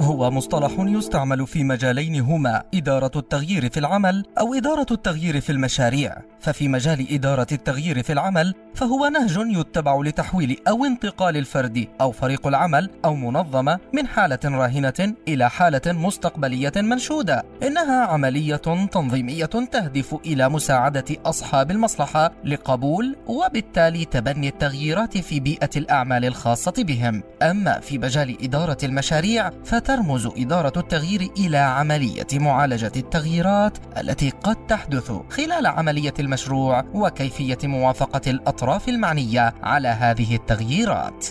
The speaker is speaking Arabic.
هو مصطلح يستعمل في مجالين هما إدارة التغيير في العمل أو إدارة التغيير في المشاريع. ففي مجال إدارة التغيير في العمل فهو نهج يتبع لتحويل أو انتقال الفرد أو فريق العمل أو منظمة من حالة راهنة إلى حالة مستقبلية منشودة. إنها عملية تنظيمية تهدف إلى مساعدة أصحاب المصلحة لقبول وبالتالي تبني التغييرات في بيئة الأعمال الخاصة بهم. أما في مجال إدارة المشاريع فترمز إدارة التغيير إلى عملية معالجة التغييرات التي قد تحدث خلال عملية المشروع وكيفية موافقة الأطراف المعنية على هذه التغييرات.